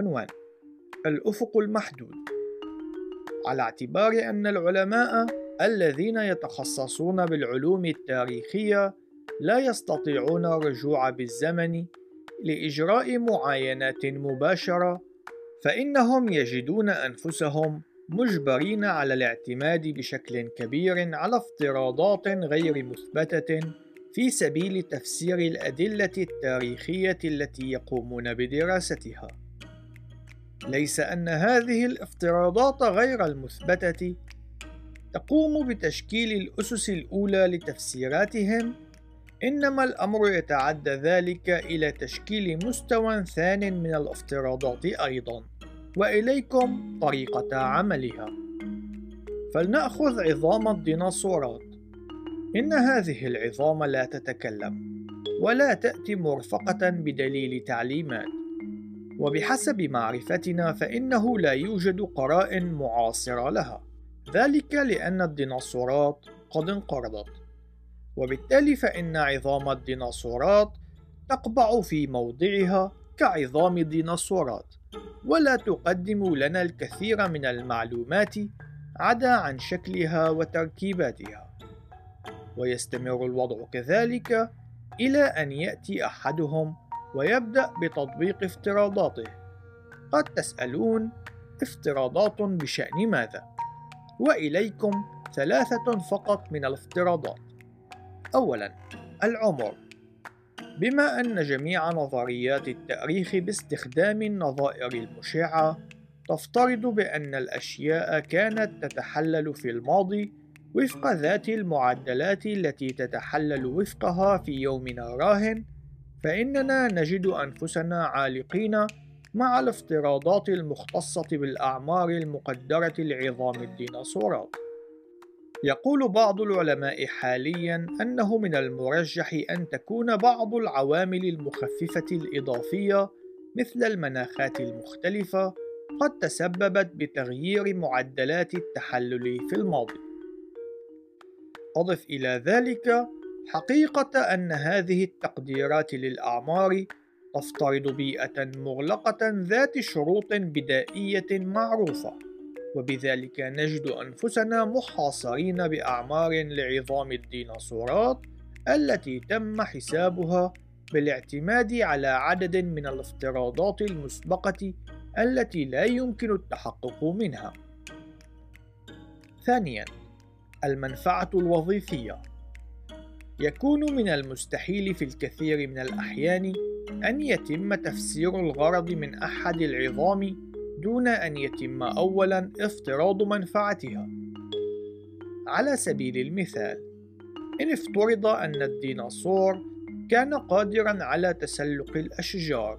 بعنوان الأفق المحدود على اعتبار أن العلماء الذين يتخصصون بالعلوم التاريخية لا يستطيعون الرجوع بالزمن لإجراء معاينات مباشرة فإنهم يجدون أنفسهم مجبرين على الاعتماد بشكل كبير على افتراضات غير مثبتة في سبيل تفسير الأدلة التاريخية التي يقومون بدراستها. ليس أن هذه الافتراضات غير المثبتة. تقوم بتشكيل الأسس الأولى لتفسيراتهم، إنما الأمر يتعدى ذلك إلى تشكيل مستوى ثان من الافتراضات أيضًا. وإليكم طريقة عملها. فلنأخذ عظام الديناصورات. إن هذه العظام لا تتكلم ولا تأتي مرفقة بدليل تعليمات. وبحسب معرفتنا فإنه لا يوجد قرائن معاصرة لها. ذلك لأن الديناصورات قد انقرضت. وبالتالي فإن عظام الديناصورات تقبع في موضعها كعظام الديناصورات. ولا تقدم لنا الكثير من المعلومات عدا عن شكلها وتركيباتها. ويستمر الوضع كذلك إلى أن يأتي أحدهم ويبدأ بتطبيق افتراضاته. قد تسألون افتراضات بشأن ماذا؟ وإليكم ثلاثة فقط من الافتراضات. أولا العمر. بما أن جميع نظريات التأريخ باستخدام النظائر المشعة تفترض بأن الأشياء كانت تتحلل في الماضي وفق ذات المعدلات التي تتحلل وفقها في يومنا الراهن فإننا نجد أنفسنا عالقين مع الافتراضات المختصة بالأعمار المقدرة لعظام الديناصورات يقول بعض العلماء حاليا أنه من المرجح أن تكون بعض العوامل المخففة الإضافية مثل المناخات المختلفة قد تسببت بتغيير معدلات التحلل في الماضي. أضف إلى ذلك حقيقة أن هذه التقديرات للأعمار تفترض بيئة مغلقة ذات شروط بدائية معروفة. وبذلك نجد أنفسنا محاصرين بأعمار لعظام الديناصورات التي تم حسابها بالاعتماد على عدد من الافتراضات المسبقة التي لا يمكن التحقق منها. ثانياً، المنفعة الوظيفية يكون من المستحيل في الكثير من الأحيان أن يتم تفسير الغرض من أحد العظام دون أن يتم أولا افتراض منفعتها. على سبيل المثال إن افترض أن الديناصور كان قادرا على تسلق الأشجار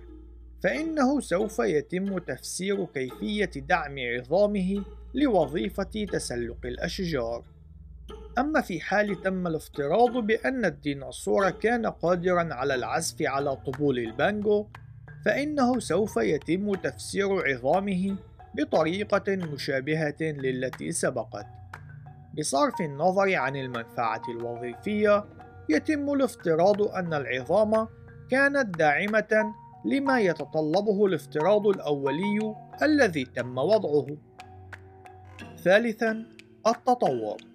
فإنه سوف يتم تفسير كيفية دعم عظامه لوظيفة تسلق الأشجار. أما في حال تم الافتراض بأن الديناصور كان قادرا على العزف على طبول البانجو فإنه سوف يتم تفسير عظامه بطريقة مشابهة للتي سبقت. بصرف النظر عن المنفعة الوظيفية، يتم الافتراض أن العظام كانت داعمة لما يتطلبه الافتراض الأولي الذي تم وضعه. ثالثاً، التطور.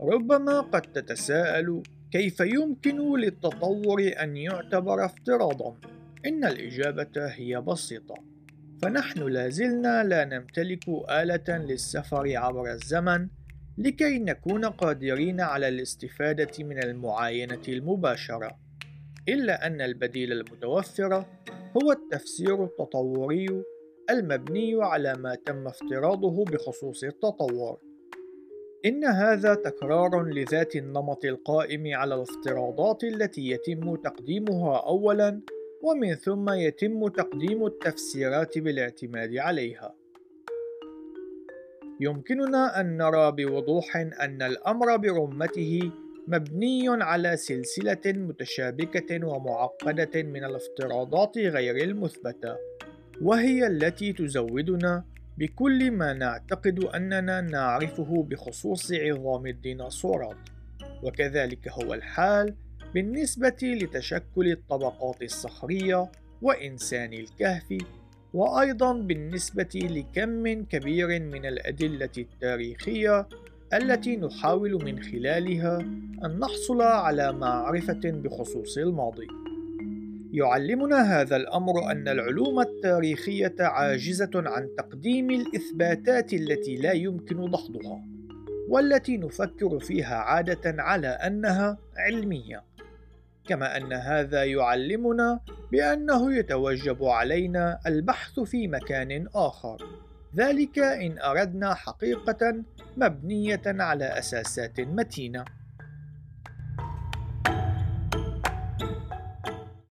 ربما قد تتساءل كيف يمكن للتطور أن يعتبر افتراضاً؟ إن الإجابة هي بسيطة. فنحن لازلنا لا نمتلك آلة للسفر عبر الزمن لكي نكون قادرين على الاستفادة من المعاينة المباشرة. إلا أن البديل المتوفر هو التفسير التطوري المبني على ما تم افتراضه بخصوص التطور. إن هذا تكرار لذات النمط القائم على الافتراضات التي يتم تقديمها أولاً ومن ثم يتم تقديم التفسيرات بالاعتماد عليها. يمكننا أن نرى بوضوح أن الأمر برمته مبني على سلسلة متشابكة ومعقدة من الافتراضات غير المثبتة وهي التي تزودنا بكل ما نعتقد أننا نعرفه بخصوص عظام الديناصورات وكذلك هو الحال بالنسبة لتشكل الطبقات الصخرية وإنسان الكهف وأيضا بالنسبة لكم كبير من الأدلة التاريخية التي نحاول من خلالها أن نحصل على معرفة بخصوص الماضي. يعلمنا هذا الأمر أن العلوم التاريخية عاجزة عن تقديم الإثباتات التي لا يمكن دحضها، والتي نفكر فيها عادة على أنها علمية. كما أن هذا يعلمنا بأنه يتوجب علينا البحث في مكان آخر، ذلك إن أردنا حقيقة مبنية على أساسات متينة.